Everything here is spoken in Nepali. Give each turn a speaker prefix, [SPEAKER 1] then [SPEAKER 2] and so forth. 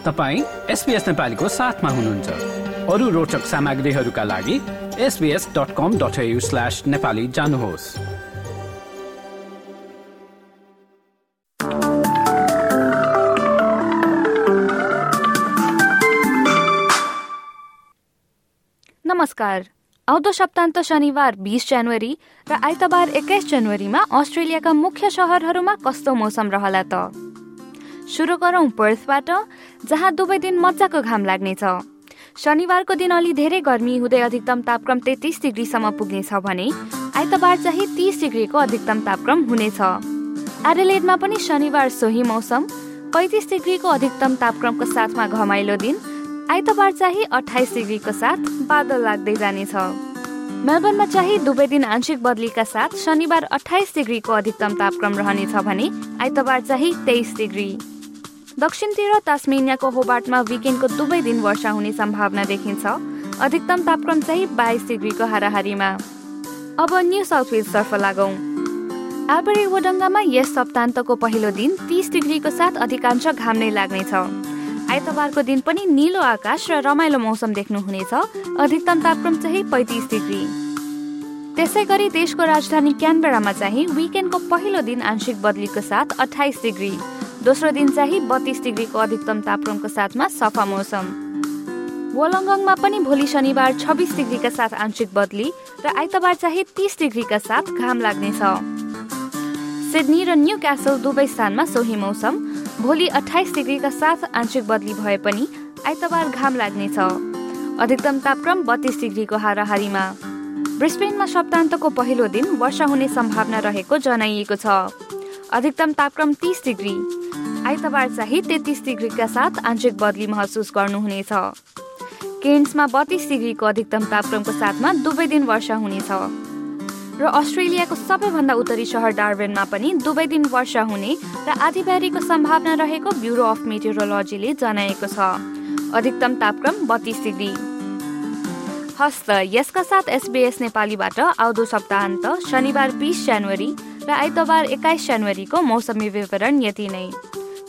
[SPEAKER 1] तपाईँ एसपिएस नेपालीको साथमा हुनुहुन्छ। अरू रोचक सामग्रीहरूका लागि SBS dot com dot slash Nepali जानुहोस्।
[SPEAKER 2] नमस्कार। आउँदो सप्तान्त शनिबार बिस जनवरी र आइतबार एक्काइस जनवरीमा अस्ट्रेलियाका मुख्य सहरहरूमा कस्तो मौसम रहला त? सुरु गरौँ पर्थबाट जहाँ दुवै दिन मजाको घाम लाग्नेछ। शनिबारको दिन अलि धेरै गर्मी हुँदै अधिकतम तापक्रम तेत्तिस डिग्रीसम्म पुग्नेछ भने आइतबार चाहिँ तिस डिग्रीको अधिकतम तापक्रम हुनेछ। एडेलेडमा पनि शनिबार सोही मौसम पैँतिस डिग्रीको अधिकतम तापक्रमको साथमा घमाइलो दिन आइतबार चाहिँ अठाइस डिग्रीको साथ बादल लाग्दै जानेछ। मेलबर्नमा चाहिँ दुवै दिन आंशिक बदलीका साथ शनिबार अठाइस डिग्रीको अधिकतम तापक्रम रहनेछ भने आइतबार चाहिँ तेइस डिग्री। दक्षिणतिर तास्मेनियाको होबार्टमा विकेन्डको दुवै दिन वर्षा हुने सम्भावना देखिन्छ। अधिकतम तापक्रम चाहिँ बाइस डिग्रीको हाराहारीमा। अब न्यू साउथ वेल्सतर्फ लागौँ। आबरे वडङ्गामा यस सप्तान्तको पहिलो दिन तिस डिग्रीको साथ अधिकांश घाम नै लाग्नेछ। आइतबारको दिन पनि निलो आकाश र रमाइलो मौसम देख्नुहुनेछ। अधिकतम तापक्रम चाहिँ पैँतिस डिग्री। त्यसै गरी देशको राजधानी क्यानबेरामा चाहिँ विकेन्डको पहिलो दिन आंशिक बदलीको साथ अठाइस डिग्री। दोस्रो दिन चाहिँ बत्तीस डिग्रीको अधिकतम तापक्रमको साथमा सफा मौसम। वोलङ्गङमा पनि भोलि शनिबार छब्बिस डिग्रीका साथ आंशिक बदली र आइतबार चाहिँ तिस डिग्रीका साथ घाम लाग्नेछ। सिडनी र न्यू क्यासल दुवै स्थानमा सोही मौसम भोलि अठाइस डिग्रीका साथ आंशिक बदली भए पनि आइतबार घाम लाग्नेछ। अधिकतम तापक्रम बत्तीस डिग्रीको हाराहारीमा। ब्रिस्बेनमा सप्तान्तको पहिलो दिन वर्षा हुने सम्भावना रहेको जनाइएको छ। अधिकतम तापक्रम तिस डिग्री। आइतबार चाहिँ तेत्तिस डिग्रीका साथ आंशिक बदली महसुस गर्नुहुनेछ। केन्समा बत्तीस डिग्रीको अधिकतम तापक्रमको साथमा दुवै दिन वर्षा हुनेछ। र अस्ट्रेलियाको सबैभन्दा उत्तरी सहर डार्बेनमा पनि दुवै दिन वर्षा हुने र आधिबारीको सम्भावना रहेको ब्युरो अफ मेटेरोलोजीले जनाएको छ। अधिकतम तापक्रम बत्तीस डिग्री। हस्त यसका साथ एसबिएस नेपालीबाट आउँदो सप्ताहन्त शनिबार बिस जनवरी र आइतबार एक्काइस जनवरीको मौसमी विवरण यति नै।